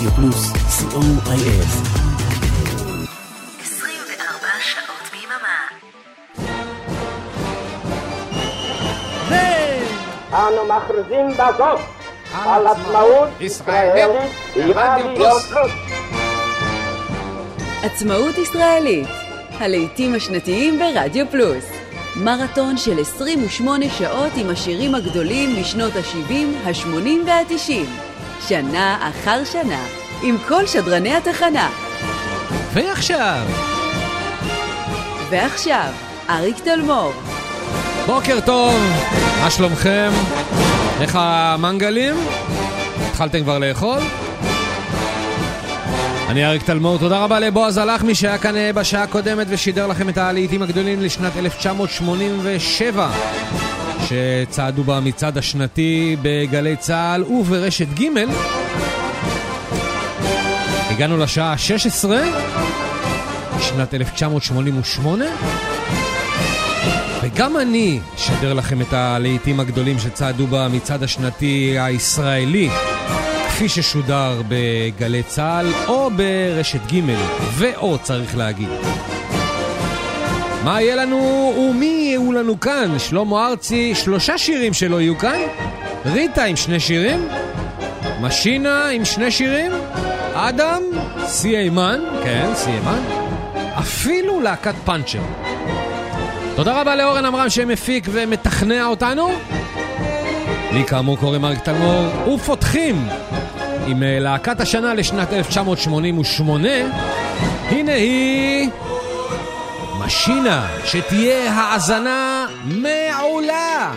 רדיו פלוס, co.il. 24 שעות ביממה. אנו מכריזים בזאת על עצמאות ישראלית ברדיו פלוס. עצמאות ישראלית, הלעיתים השנתיים ברדיו פלוס. מרתון של 28 שעות עם השירים הגדולים משנות ה-70, ה-80 וה-90. שנה אחר שנה, עם כל שדרני התחנה. ועכשיו, ועכשיו, אריק תלמור. בוקר טוב, מה שלומכם? איך המנגלים? התחלתם כבר לאכול? אני אריק תלמור, תודה רבה לבועז הלחמי שהיה כאן אה, בשעה הקודמת ושידר לכם את הלעיתים הגדולים לשנת 1987 שצעדו במצעד השנתי בגלי צה"ל וברשת ג' הגענו לשעה ה-16 שנת 1988 וגם אני אשדר לכם את הלעיתים הגדולים שצעדו במצעד השנתי הישראלי כפי ששודר בגלי צה"ל או ברשת ג' ואו צריך להגיד. מה יהיה לנו ומי יהיו לנו כאן? שלמה ארצי, שלושה שירים שלו יהיו כאן, ריטה עם שני שירים, משינה עם שני שירים, אדם, סי אימן, כן, סי אימן, אפילו להקת פאנצ'ר. תודה רבה לאורן עמרם שמפיק ומתכנע אותנו. לי כאמור קוראים אריק תלמור, ופותחים עם אה, להקת השנה לשנת 1988. הנה היא... משינה, שתהיה האזנה מעולה!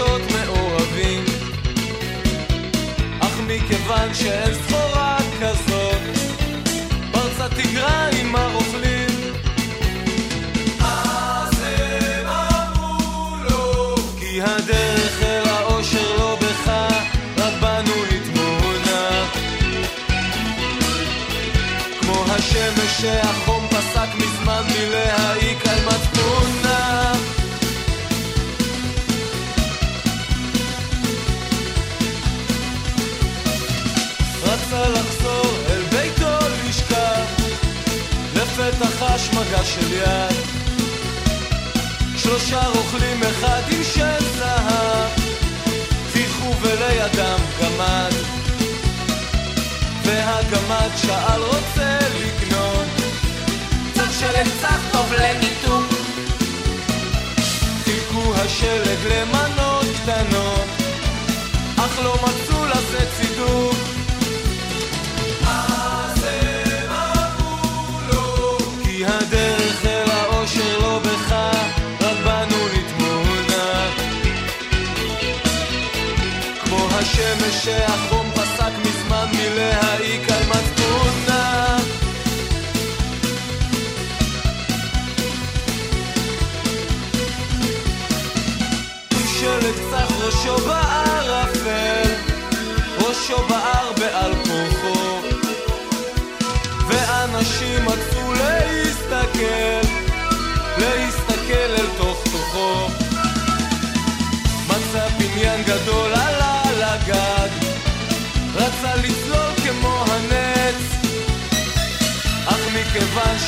רגשות מעורבים. אך מכיוון שאין סחורה כזאת פרצה תגרה עם הרוכלים. הדרך לא שהחום של יד. שלושה רוכלים אחד עם שם זהב. פיחו ולידם גמד. והגמד שאל רוצה לקנות קצת שלג צח טוב לניתוק. חילקו השלג למנות קטנות. אך לא מצאו לזה צידוק השמש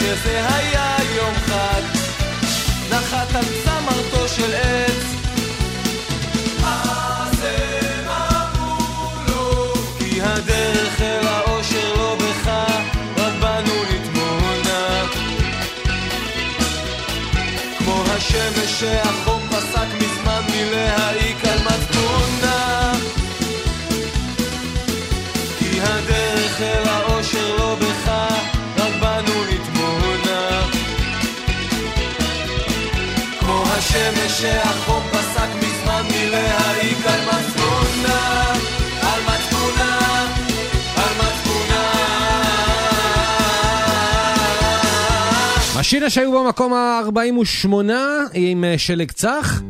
שזה היה שהחום פסק מזמן מלהעיק על מצפונה, על מצפונה, שהיו במקום ה-48 עם אה, שלג צח,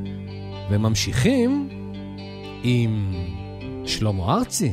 וממשיכים עם שלמה ארצי.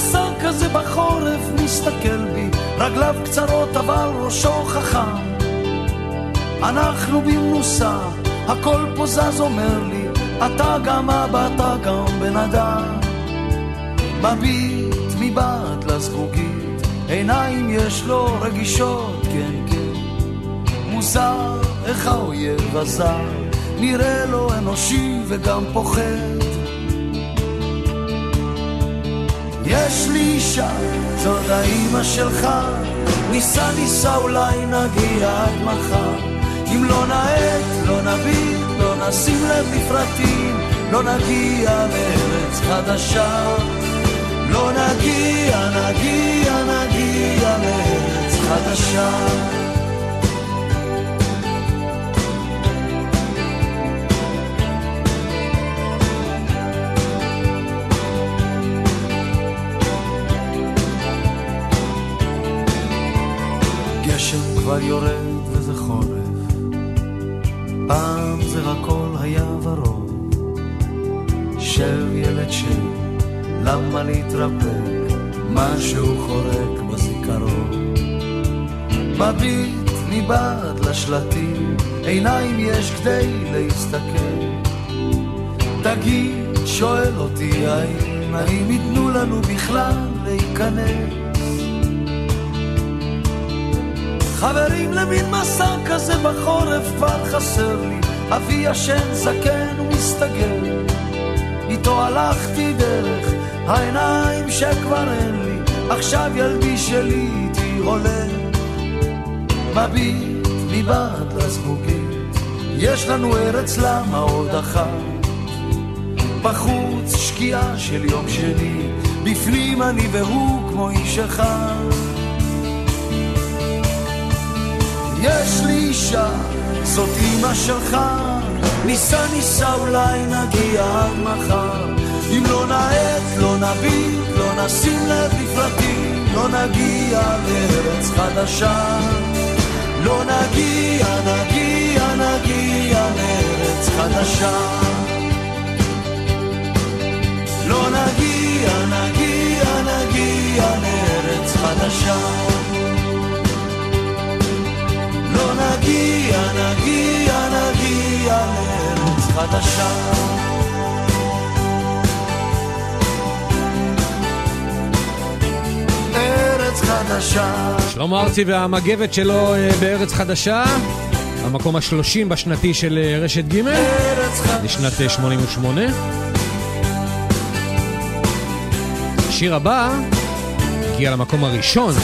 מסע כזה בחורף מסתכל בי, רגליו קצרות אבל ראשו חכם. אנחנו במנוסה, הכל פה זז אומר לי, אתה גם אבא, אתה גם בן אדם. מביט מבעד לזגוגית, עיניים יש לו רגישות, כן כן, מוזר איך האויב הזר נראה לו אנושי וגם פוחד. יש לי אישה, זאת האימא שלך, ניסה ניסה אולי נגיע עד מחר. אם לא נאט, לא נביט, לא נשים לב לפרטים, לא נגיע לארץ חדשה. לא נגיע, נגיע, נגיע לארץ חדשה. כבר יורד וזה חורף, פעם זה הכל היה ורוד. שב ילד שב, למה להתרפק, משהו חורק בזיכרון. מביט מבעד לשלטים, עיניים יש כדי להסתכל. תגיד, שואל אותי האם, האם ייתנו לנו בכלל להיכנס? חברים למין מסע כזה בחורף כבר חסר לי, אבי ישן זקן ומסתגר. איתו הלכתי דרך העיניים שכבר אין לי, עכשיו ילדי שלי איתי הולם. מביט מבעד לזגוגית, יש לנו ארץ למה עוד אחת. בחוץ שקיעה של יום שני, בפנים אני והוא כמו איש אחד. יש לי אישה, זאת אימא שלך. ניסה ניסה אולי נגיע עד מחר. אם לא נאט, לא נביט, לא נשים לב לפרטים, לא נגיע לארץ חדשה. לא נגיע, נגיע, נגיע לארץ חדשה. לא נגיע, נגיע, נגיע לארץ חדשה. לא נגיע, נגיע, נגיע לארץ חדשה. ארץ חדשה. שלמה ארצי והמגבת שלו אה, בארץ חדשה. המקום השלושים בשנתי של אה, רשת ג' לשנת 88. אה, השיר הבא הגיע למקום הראשון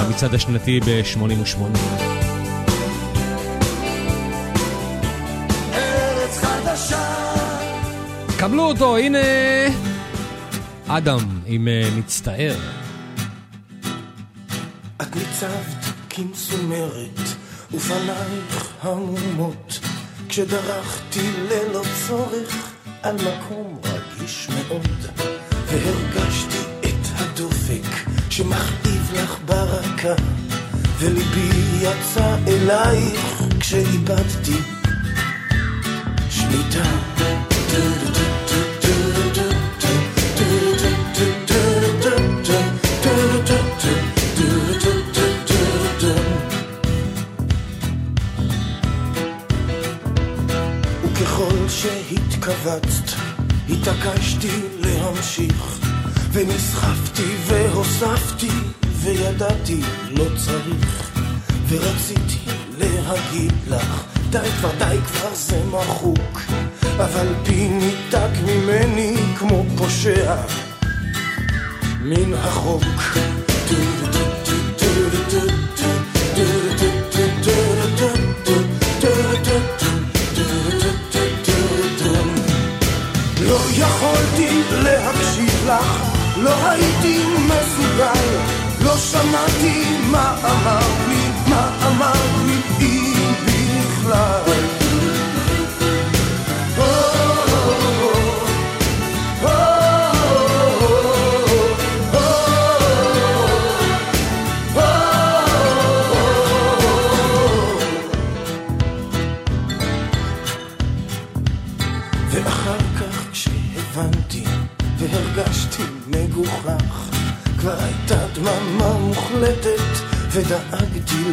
במצעד השנתי ב-88. קבלו אותו, הנה אדם עם אה, מצטער. את ניצבת כמסומרת, ופנייך המומות, כשדרכתי ללא צורך על מקום רגיש מאוד, והרגשתי את הדופק שמכאיב לך ברקה, וליבי יצא אלייך כשאיבדתי ככל שהתכווצת, התעקשתי להמשיך, ונסחפתי והוספתי, וידעתי לא צריך, ורציתי להגיד לך, די כבר די כבר זה מחוק, אבל פי ניתק ממני כמו פושע מן החוק. לא יכולתי להקשיב לך, לא הייתי מסוגל, לא שמעתי מה אמרת לי, מה אמרת לי, אם בכלל.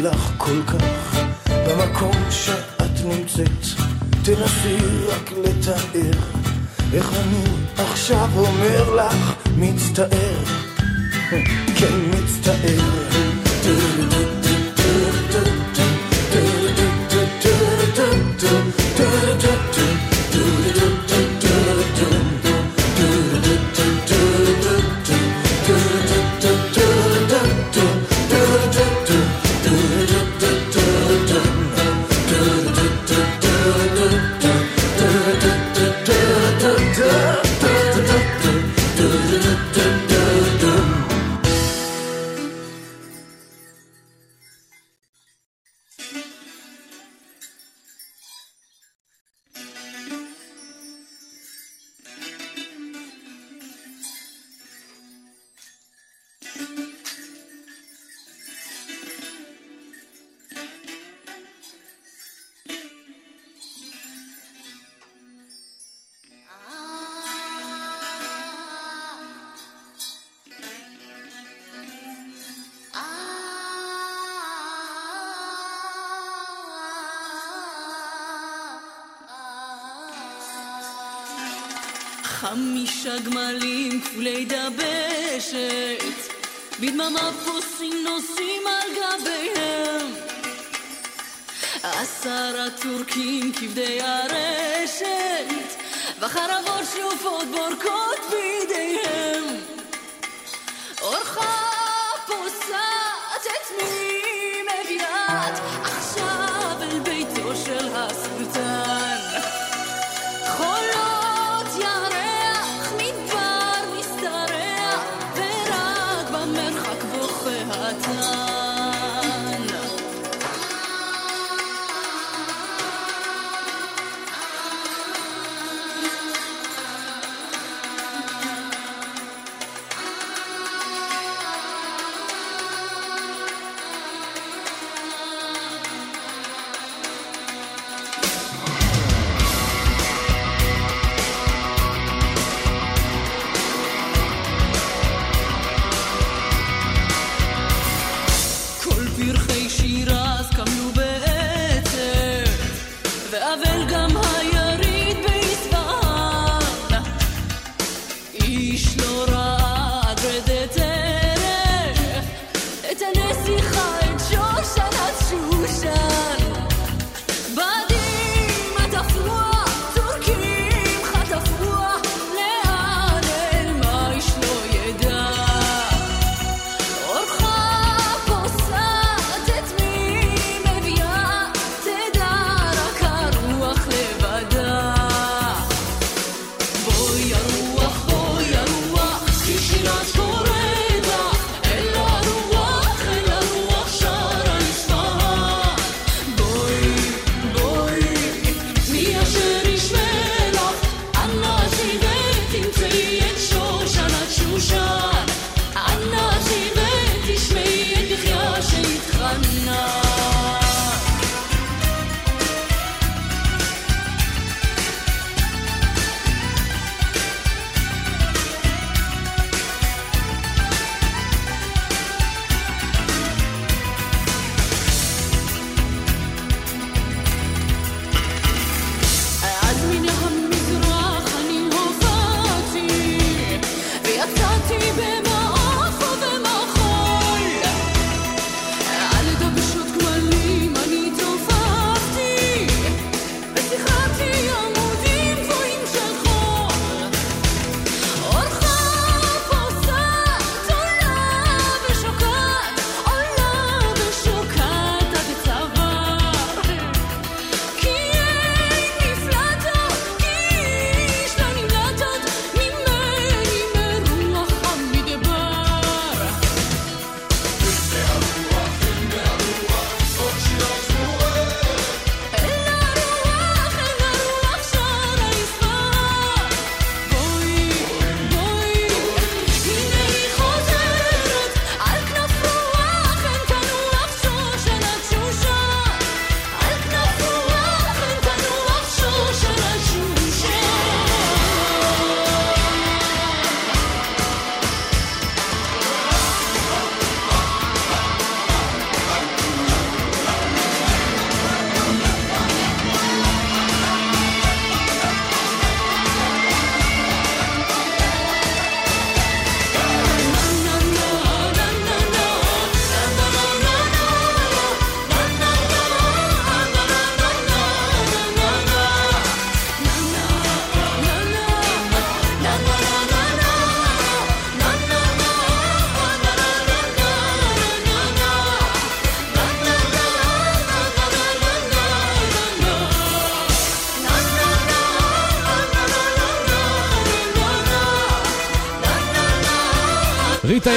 לך כל כך. במקום שאת נמצאת תנסי רק לתאר איך אני עכשיו אומר לך מצטער עשרה טורקים כבדי הרשת, וחרבות שלופות בורקות בידיהם. אורחה פוסעת את מי מביאת עכשיו אל ביתו של הסולטן.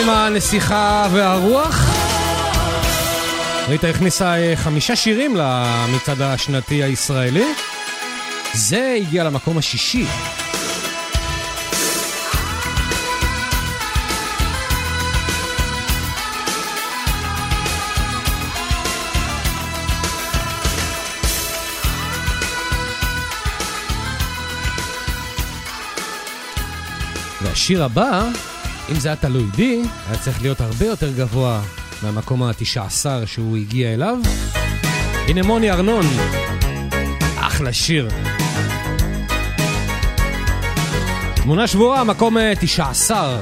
עם הנסיכה והרוח. ריטה הכניסה אה, חמישה שירים למצעד השנתי הישראלי. זה הגיע למקום השישי. והשיר הבא, אם זה היה תלוי בי, היה צריך להיות הרבה יותר גבוה מהמקום התשע עשר שהוא הגיע אליו. הנה מוני ארנון, אחלה שיר. תמונה שבורה, מקום אה, תשע עשר.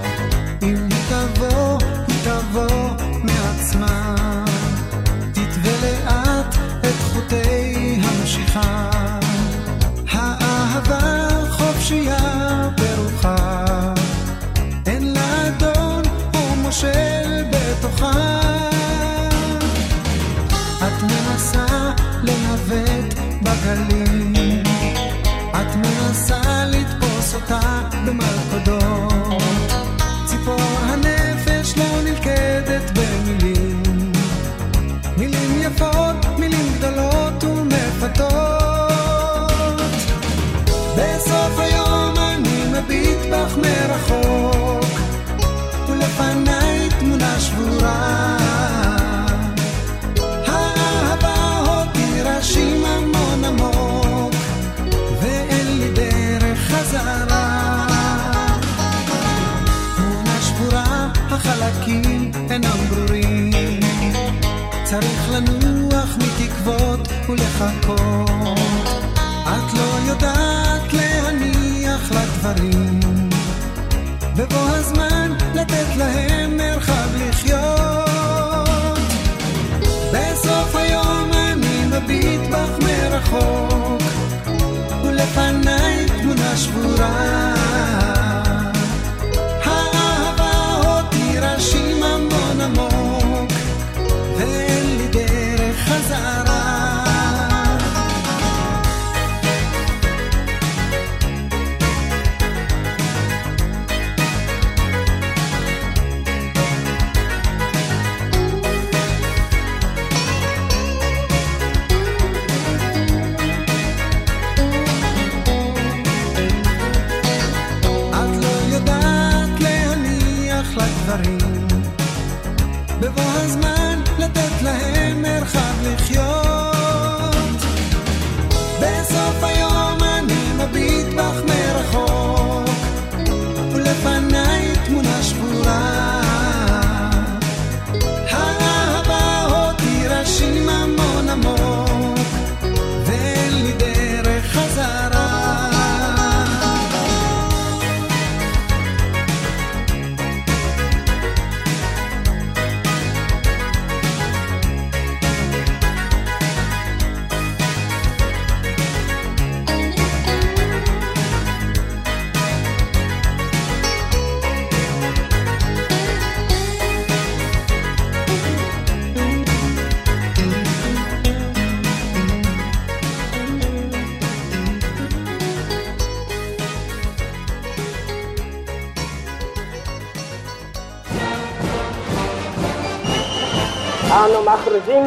אם היא תבוא, היא תבוא מעצמה, תתווה לאט את חוטי המשיכה. האהבה חופשייה בגלים, את מנסה לתפוס אותה במלכודות. ציפור הנפש לא נלכדת במילים, מילים יפות, מילים גדולות ומפתות. מתקוות ולחכות. את לא יודעת להניח לדברים. בבוא הזמן לתת להם מרחב לחיות. בסוף היום אני מביט בך מרחוק, ולפניי תמונה שבורה.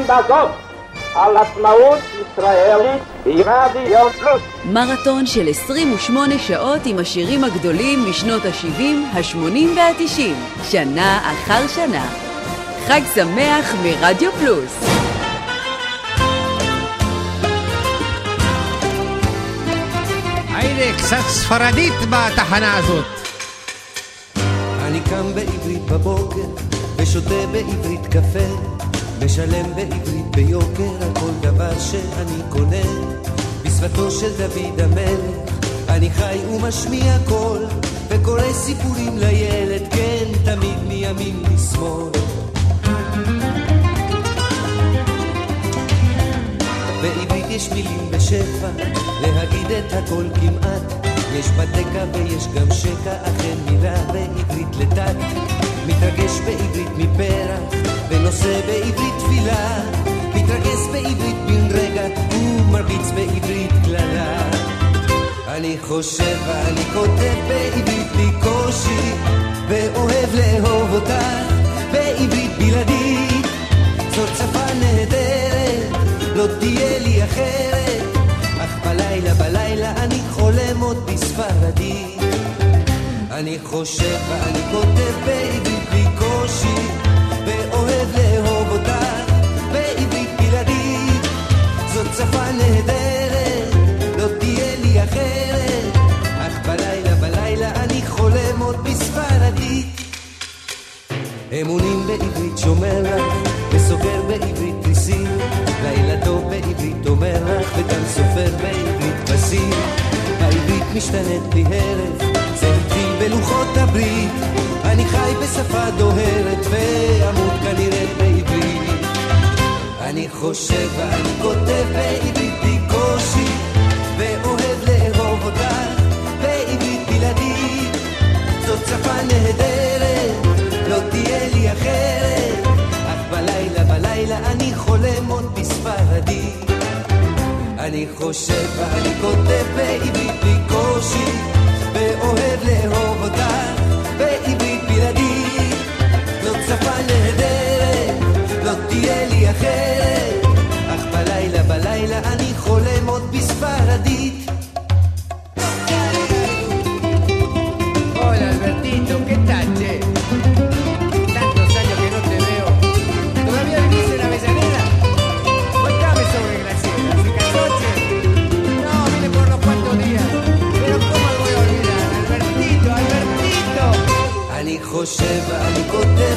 מכריזים בזאת על עצמאות ישראלית ברדיו פלוס. מרתון של 28 שעות עם השירים הגדולים משנות ה-70, ה-80 וה-90, שנה אחר שנה. חג שמח מרדיו פלוס. היידה, קצת ספרדית בתחנה הזאת. אני קם בעברית בבוקר, ושותה בעברית קפה, משלם בעברית ביוקר על כל דבר שאני קונה. בשפתו של דוד המלך, אני חי ומשמיע קול, וקורא סיפורים לילד, כן, תמיד מימין לשמאל. בעברית יש מילים בשפע, להגיד את הכל כמעט. יש בתקה ויש גם שקע, אכן מילה בעברית לטק. מתרגש בעברית מפרח, ונושא בעברית תפילה. מתרגש בעברית בן רגע, ומרביץ בעברית קללה. אני חושב ואני כותב בעברית בלי קושי, ואוהב לאהוב אותך בעברית בלעדית. זאת שפה נהדרת, לא תהיה לי אחרת, אך בלילה בלילה אני חולם עוד בספרדית. אני חושב ואני כותב בעברית בלי קושי, לא. אמונים בעברית שומר לך, וסוגר בעברית תריסים, לילה טוב בעברית אומר לך, וגם סופר בעברית כבשים. העברית משתנית בלי הרף, זה התחיל בלוחות הברית, אני חי בשפה דוהרת, ואמות כנראה בעברית. אני חושב ואני כותב בעברית בלי קושי, ואוהב לאהוב אותך בעברית בלעדית. זאת שפה נהדרת, לא תהיה לי אחרת, אך בלילה בלילה אני חולם עוד בספרדית. אני חושב ואני כותב בעברית בלי קושי, ואוהב לאהוב אותך lo voy a olvidar? Albertito, Albertito. אני חושב ואני כותב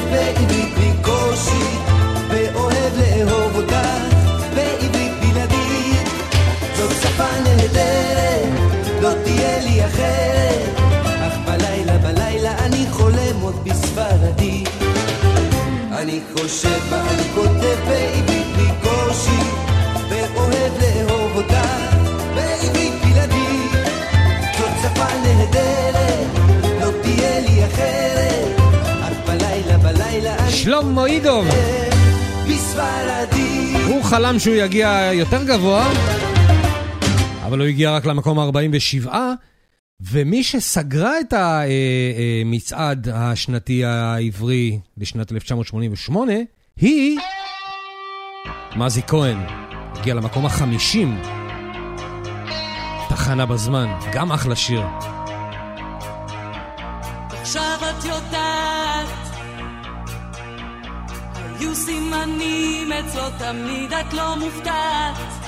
אני חושב ואני כותב בעברית בלי קושי, ואוהב לאהוב אותך בעברית בלעדית. זאת שפה נהדרת, לא תהיה לי אחרת, אך בלילה בלילה אני שלמה אידוב. בספרדית. הוא חלם שהוא יגיע יותר גבוה, אבל הוא הגיע רק למקום ה-47, ומי שסגרה את המצעד השנתי העברי לשנת 1988, היא מזי כהן. הגיעה למקום ה-50. תחנה בזמן, גם אחלה שיר. עכשיו את יודעת, היו סימנים אצלו תמיד את לא מופתעת.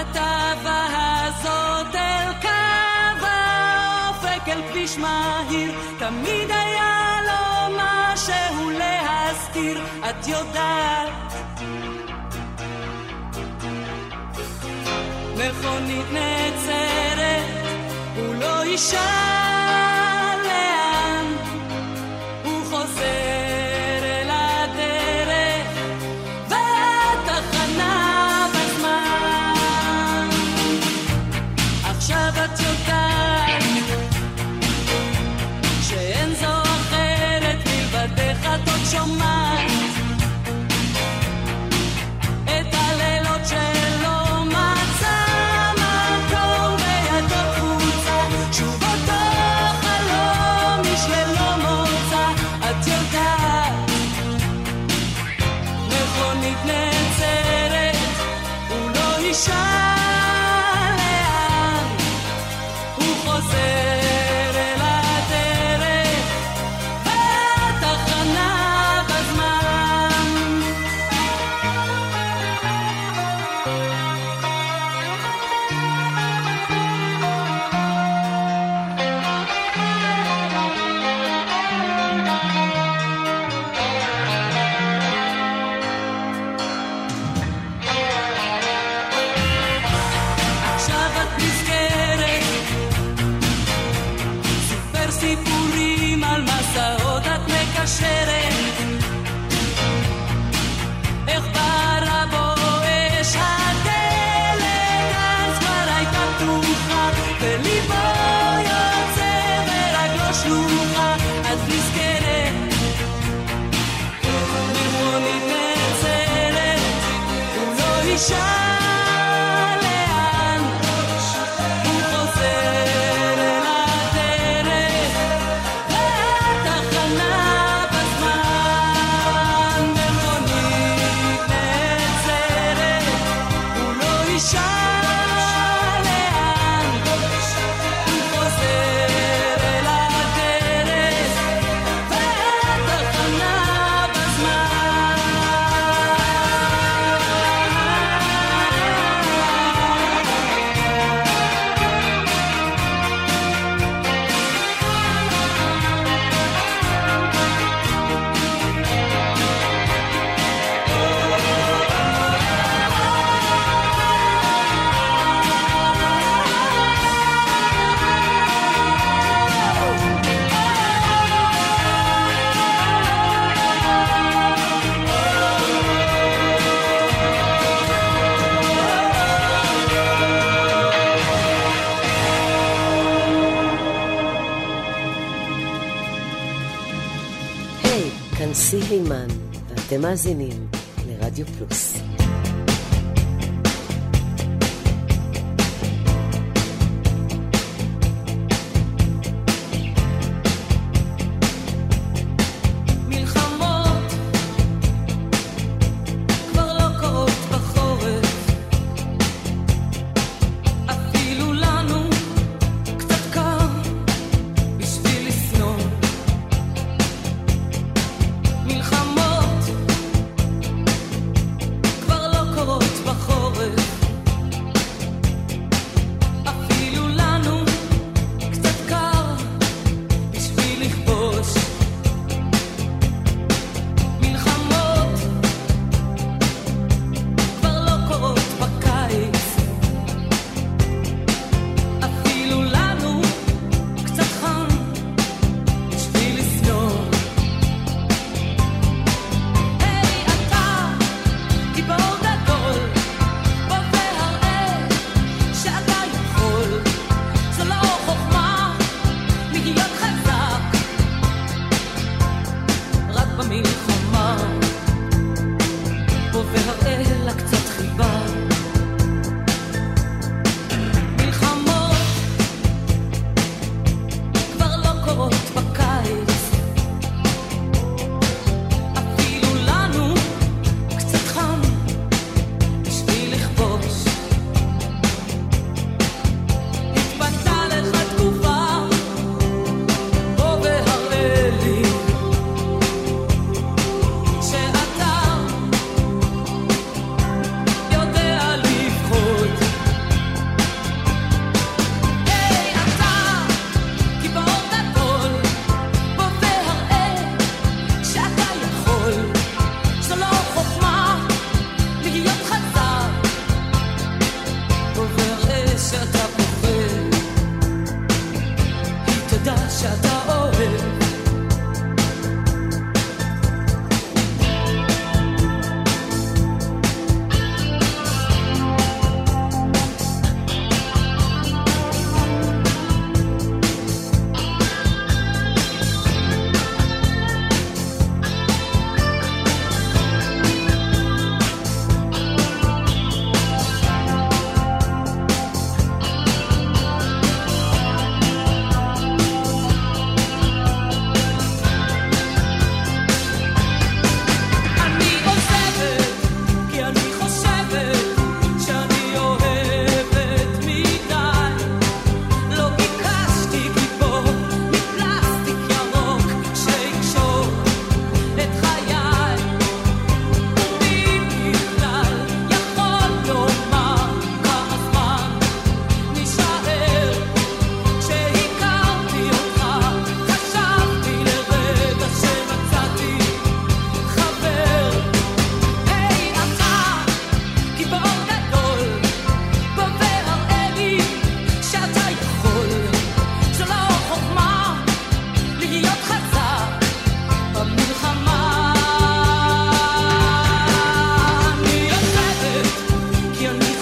התאווה הזאת אל קו האופק אל כביש מהיר, תמיד היה לו משהו להסתיר, את יודעת. מכונית נעצרת, הוא לא תימן, ואתם מאזינים לרדיו פלוס.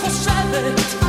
verschabbelt.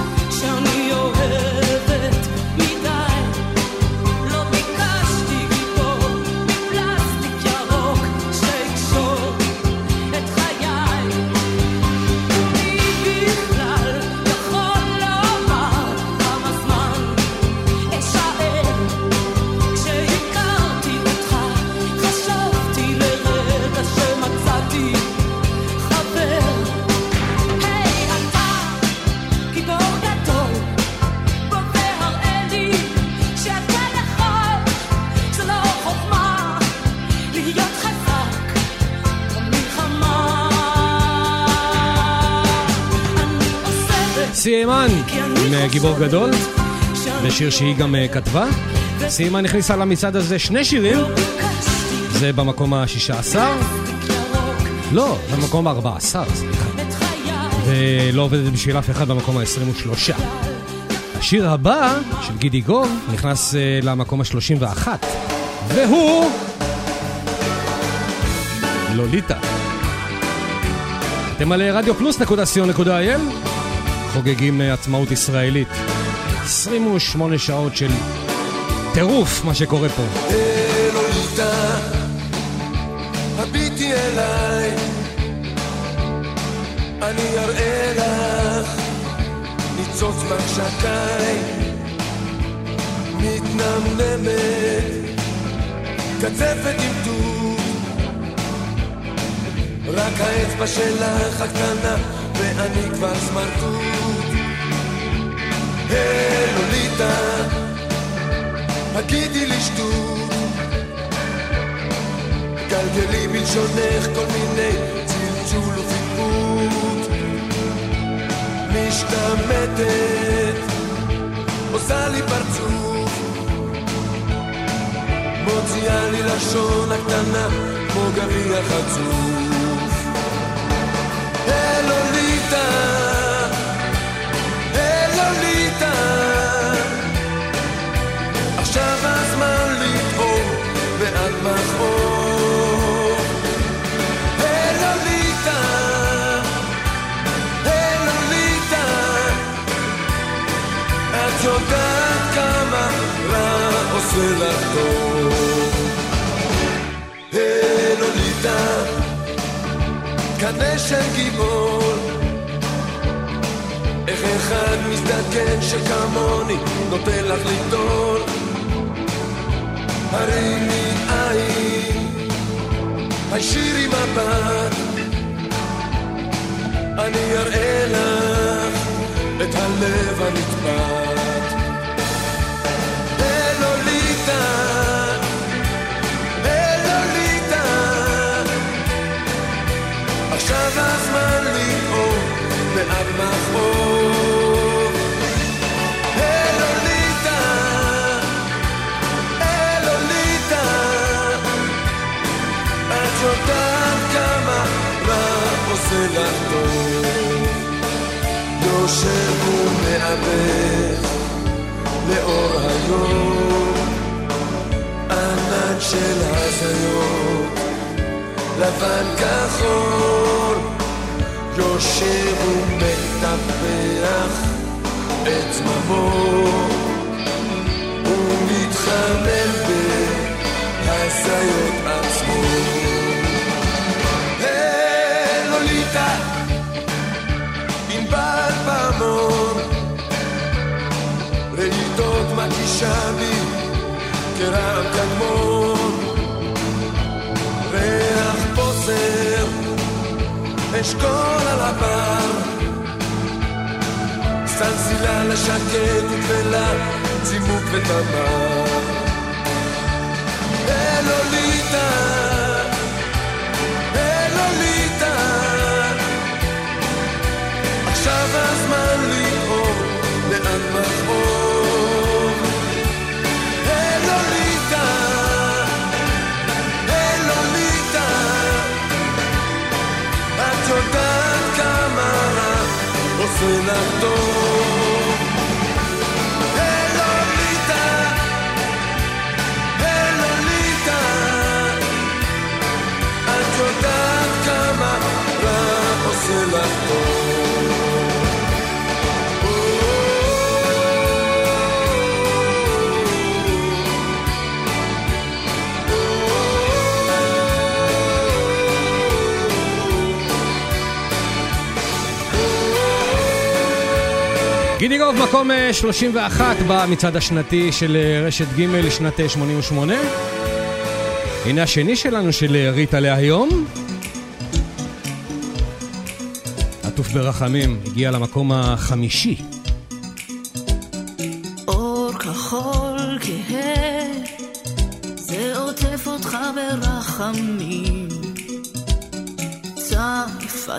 גיבור גדול, ושיר שהיא גם אה, כתבה. סיימה נכניסה למצעד הזה שני שירים, זה במקום ה-16, לא, במקום ה-14, ולא עובדת בשביל אף אחד במקום ה-23. השיר הבא, של גידי גוב, נכנס אה, למקום ה-31, והוא... לוליטה. אתם על אה, רדיו פלוס נקודה סיון נקודה איי חוגגים אה, עצמאות ישראלית. 28 שעות של טירוף, מה שקורה פה. אלוהיתה, הביטי אליי, אני אראה לך ניצוץ מחשקיי, מתנמנמת, קצפת עם טור, רק האצבע שלך הקטנה, ואני כבר סמרטוט. לוליטה, הגידי לי שטות, גלגלי בלשונך כל מיני צלצול ופטפוט. משתמטת, עושה לי פרצוף, מוציאה לי לשון הקטנה כמו גביע חצוף. לוליטה, עושה לך טוב. לוליטה, קנה של גיבור. איך אחד מזדקן שכמוני נותן לך לגדול הרימי עין, הישירי מבט אני אראה לך את הלב הנצפת רע עושה לך טוב. יושב ומאבד לאור היום, ענן של הזיות. לבן כחול, יושב ומטפח את זממו, בי כרעם קדמון. ריח בוסר, אשכול על הבר, סלסילה לשקט וגבלה, צימוק ותמר. עושה לך טוב. גידי גוב, מקום אה, 31 במצעד השנתי של אה, רשת ג' לשנת אה, 88. הנה השני שלנו של אה, ריטה להיום. עטוף ברחמים, הגיע למקום החמישי. אור כחול כהה, זה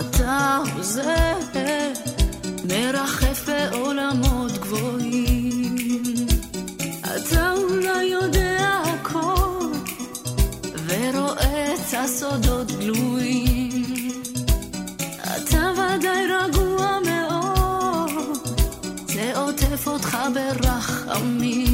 אתה הוזה, מרחף בעולמות גבוהים. אתה אולי יודע הכל, ורואה את הסודות גלויים. אתה ודאי רגוע מאוד, זה עוטף אותך ברחמים.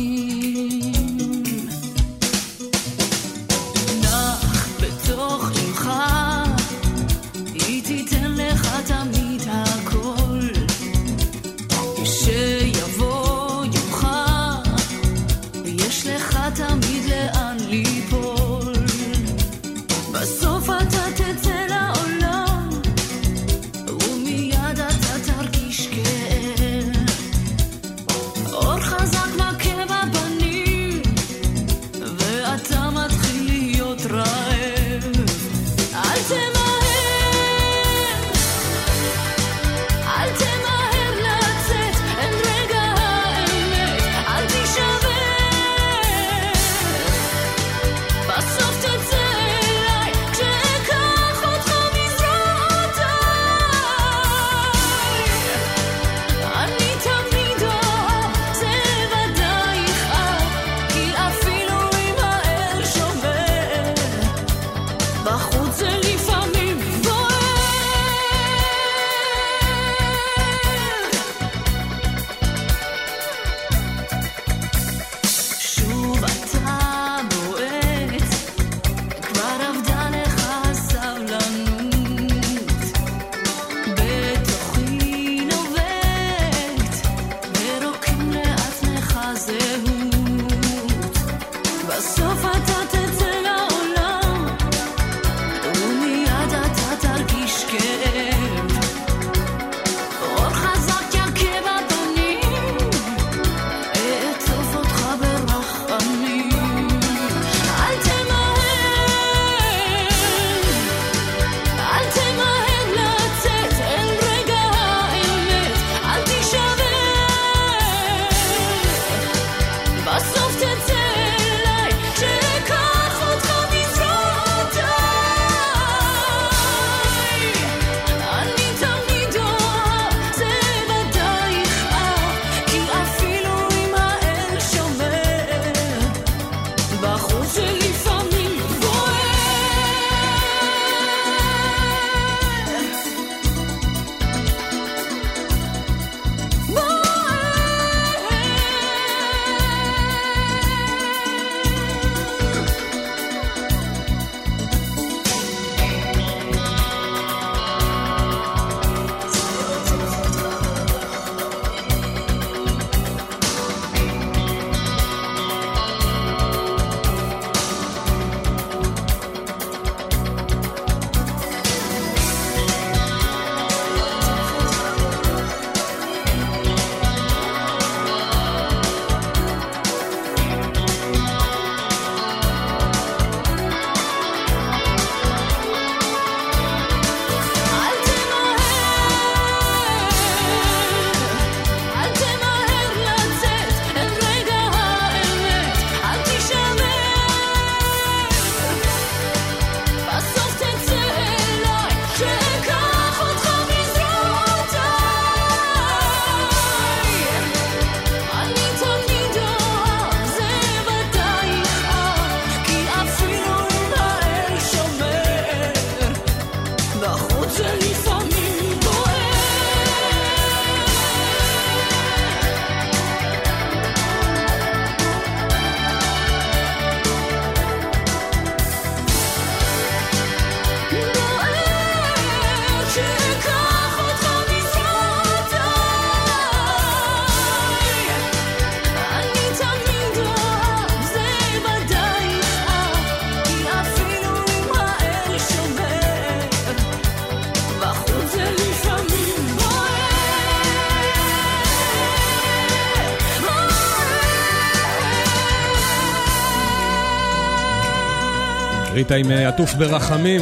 היית עם אה, עטוף ברחמים.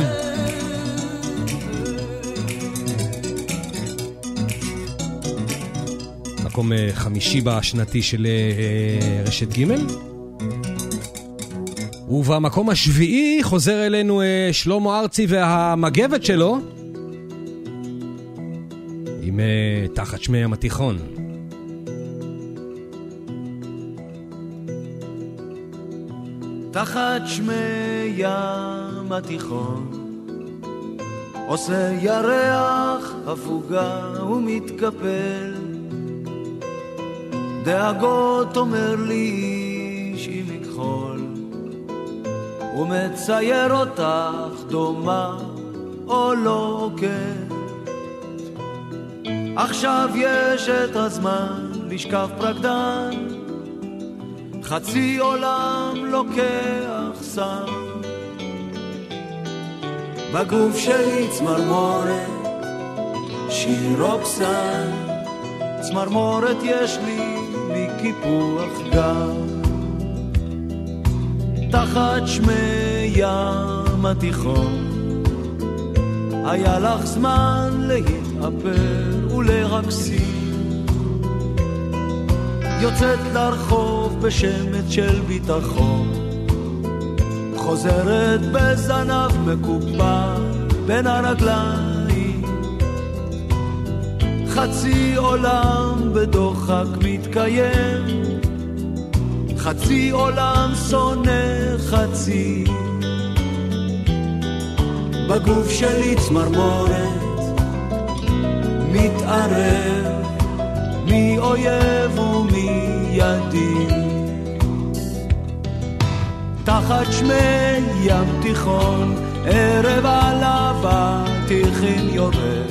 מקום אה, חמישי בשנתי של אה, רשת ג' ובמקום השביעי חוזר אלינו שלמה ארצי והמגבת שלו עם תחת שמי ים התיכון. תחת שמי הים התיכון. עושה ירח הפוגה ומתקפל. דאגות אומר לי איש עם מכחול. ומצייר אותך דומה או לא כן עכשיו יש את הזמן לשכב פרקדן. חצי עולם לוקח סם. בגוף שלי צמרמורת, שיר רוקסן, צמרמורת יש לי מקיפוח גב. תחת שמי ים התיכון, היה לך זמן להתאפר ולרקסים. יוצאת לרחוב בשמץ של ביטחון. חוזרת בזנב מקופל בין הרגליים. חצי עולם בדוחק מתקיים, חצי עולם שונא חצי. בגוף שלי צמרמורת, מתערב, מי אויב ומי ידיד. תחת שמי ים תיכון, ערב על אבטיחים יורד.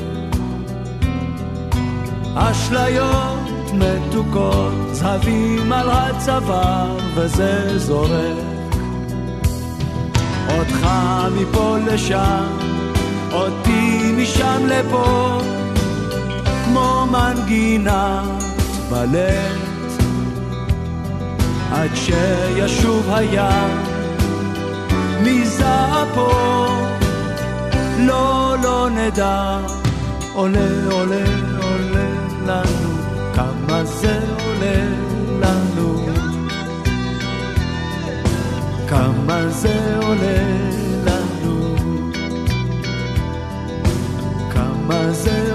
אשליות מתוקות, זהבים על הצוואר וזה זורק. אותך מפה לשם, אותי משם לפה, כמו מנגינת בלט. עד שישוב הים מזעפו, לא, לא נדע, עולה, עולה, עולה לנו, כמה זה עולה לנו. כמה זה עולה לנו, כמה זה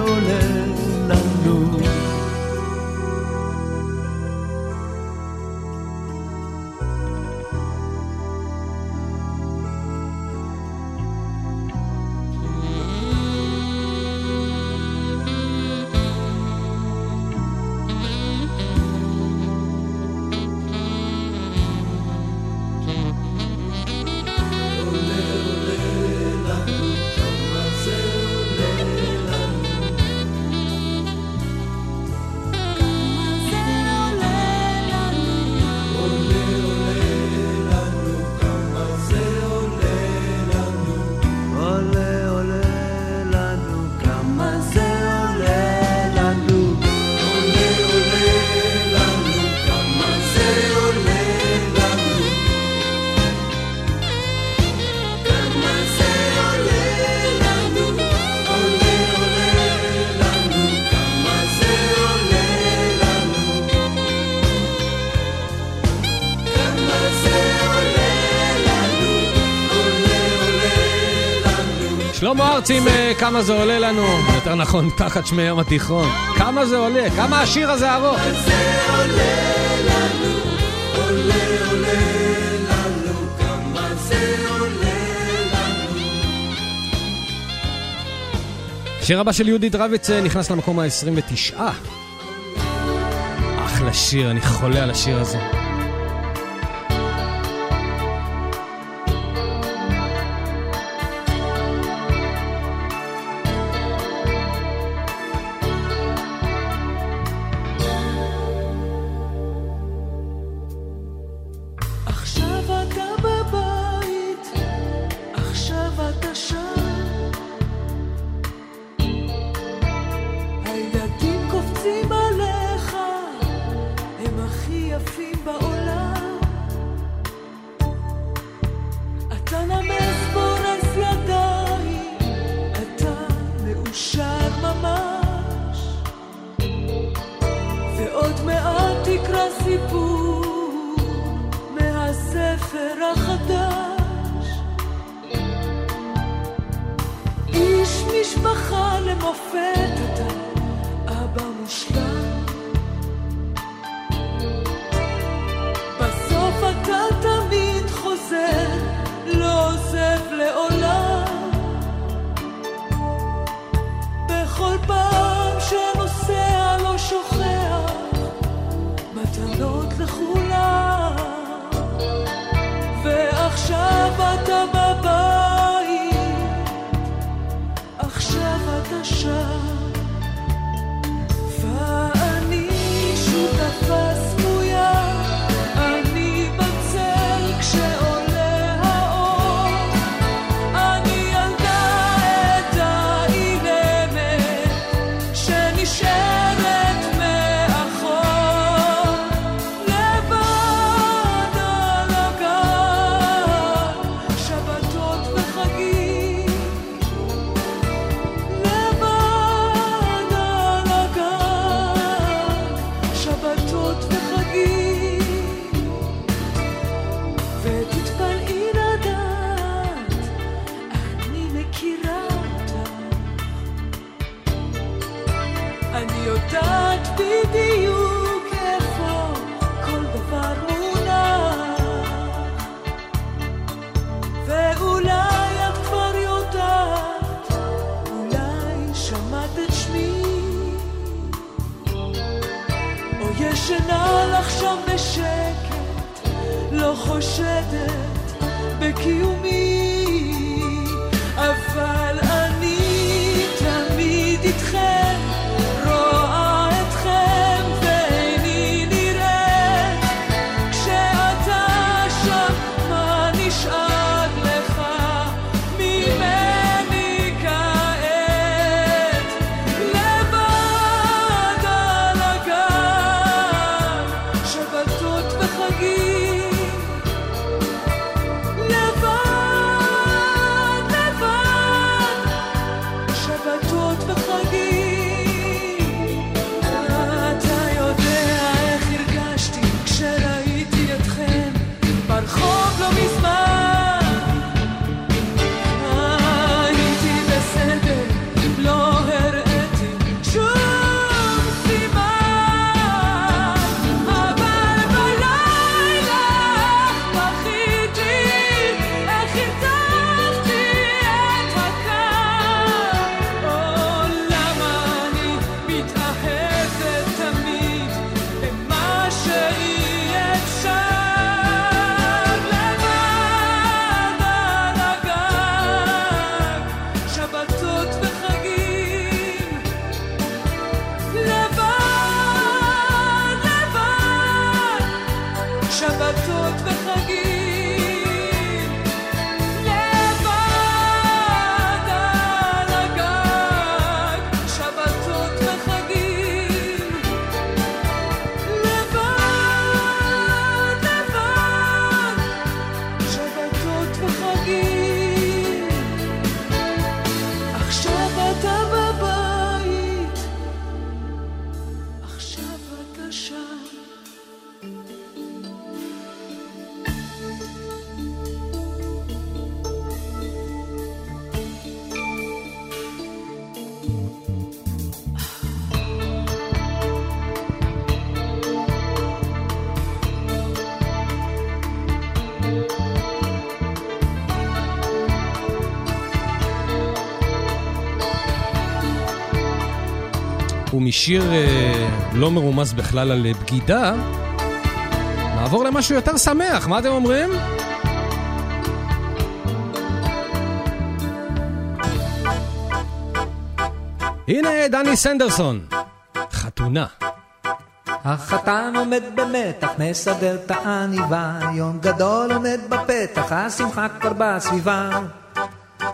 שלמה ארצי עם אה, כמה זה עולה לנו, יותר נכון, תחת שמי ים התיכון. כמה זה עולה? כמה השיר הזה ארוך? השיר הבא של יהודית רביץ אה, נכנס למקום ה-29. אחלה שיר, אני חולה על השיר הזה. מהספר החדש. איש משפחה למופת אתה, אבא מושלם. חושדת בקיומי. שבתות וחגים. משיר אה, לא מרומז בכלל על אה, בגידה, נעבור למשהו יותר שמח, מה אתם אומרים? הנה דני סנדרסון, חתונה. החתן עומד במתח, מסדר את העניבה, יום גדול עומד בפתח, השמחה כבר בסביבה.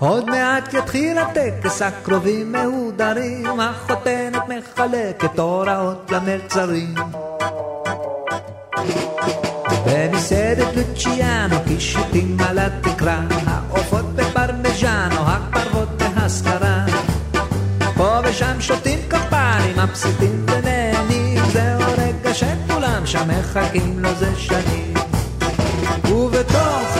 עוד מעט יתחיל הטקס, הקרובים מהודרים, החותנת מחלקת הוראות למלצרים. במסעדת לוציאנו, קישוטים על התקרה, העופות בפרמיז'אנו, הפרוות בהשכרה. פה ושם שותים כפיים, מבסיטים ונהנים, זהו רגע שכולם שם מחכים לו זה שנים. ובתוך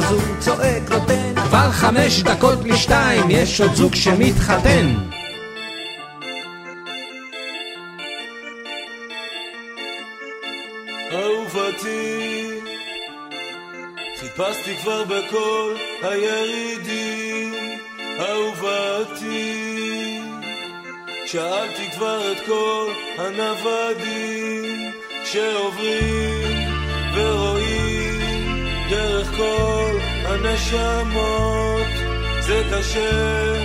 זו צועק רוטן כבר חמש דקות לשתיים יש עוד זוג שמתחתן. אהובתי חיפשתי כבר בכל הירידים. אהובתי שאלתי כבר את כל הנוודים שעוברים ורואים. כל הנשמות. זה את אשר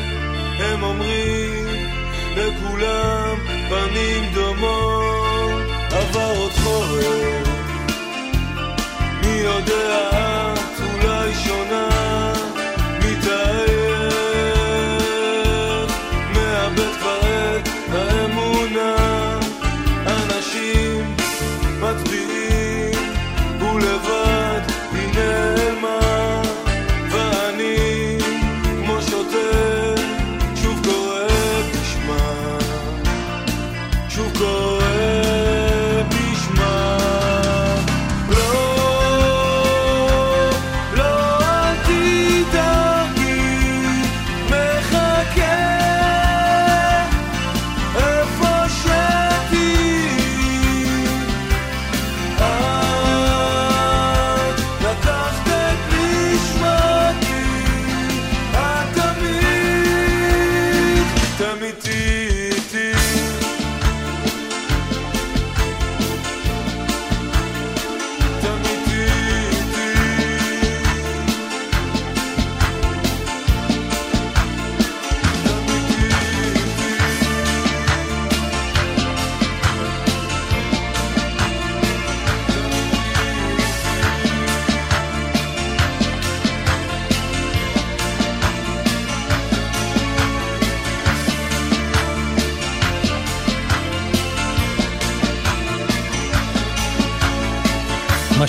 הם אומרים לכולם פנים דומות. עבר עוד חורף מי יודע את אולי שונה מתאר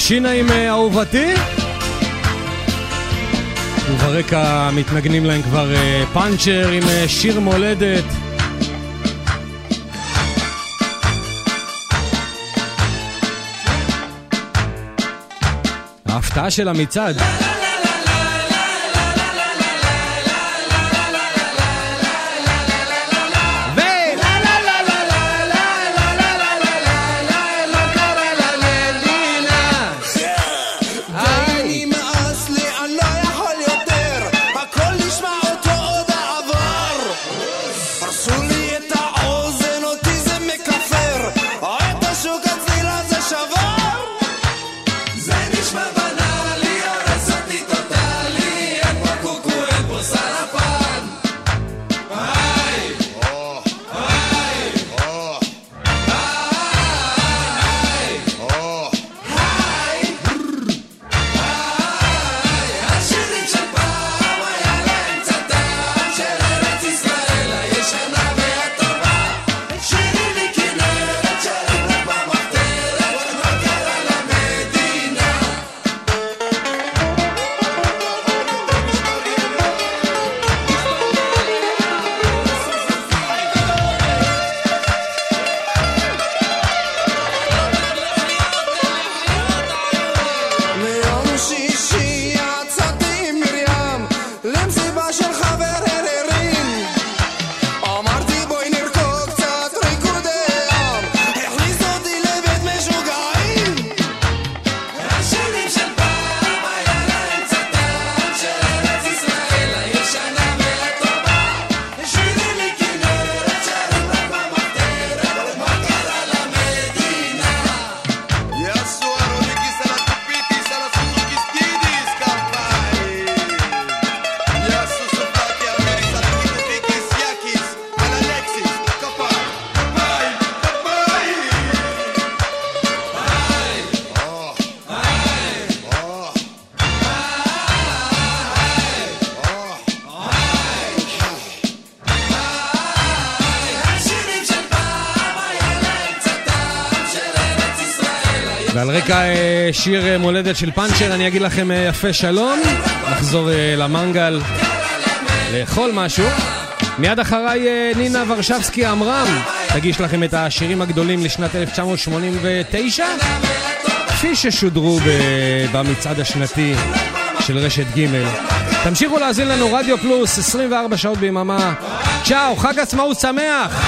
שינה עם אה, אהובתי. וברקע מתנגנים להם כבר אה, פאנצ'ר עם אה, שיר מולדת. ההפתעה של המצעד. שיר אה, מולדת של פאנצ'ר, אני אגיד לכם אה, יפה שלום. נחזור אה, למנגל לאכול משהו. מיד אחריי נינה ורשבסקי עמרם תגיש לכם את השירים הגדולים לשנת 1989, כפי ששודרו במצעד השנתי של רשת ג'. תמשיכו להאזין לנו רדיו פלוס 24 שעות ביממה. צ'או, חג עצמאות שמח!